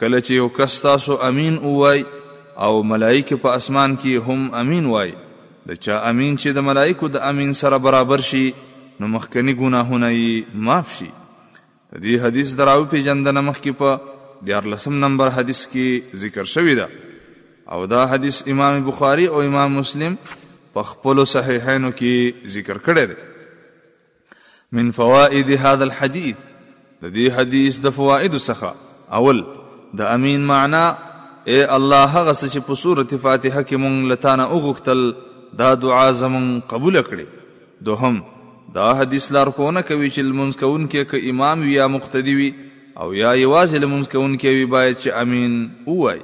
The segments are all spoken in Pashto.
کله چې یو کس تاسو امین ووای او ملائکه په اسمان کې هم امین وای د چا امین چې د ملائکو د امین سره برابر شي نو مخکنی ګناهونه یې معاف شي د دې حدیث دراوی پیجندنه مخکې په دیار لسم نمبر حدیث کې ذکر شوی ده او دا حدیث امام بخاری او امام مسلم په خپل صحیحینو کې ذکر کړی دی من فوائد هذا الحديث د دې حدیث د فوائد څخه اول د امین معنا اے الله هغه څه چې په سورته فاتحه کې مونږ لتانه وغوښتل دا دعا زمون قبول کړي دوهم دا حدیث لارښوونه کوي چې لمونځ کوونکی که امام وي یا مقتدي وي او یا یوازې لمونځ کوونکی وي باید چې امین ووایي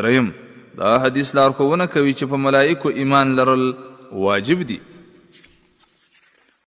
دریم دا حدیث لارښوونه کوي چې په ملائکو ایمان لرل واجب دي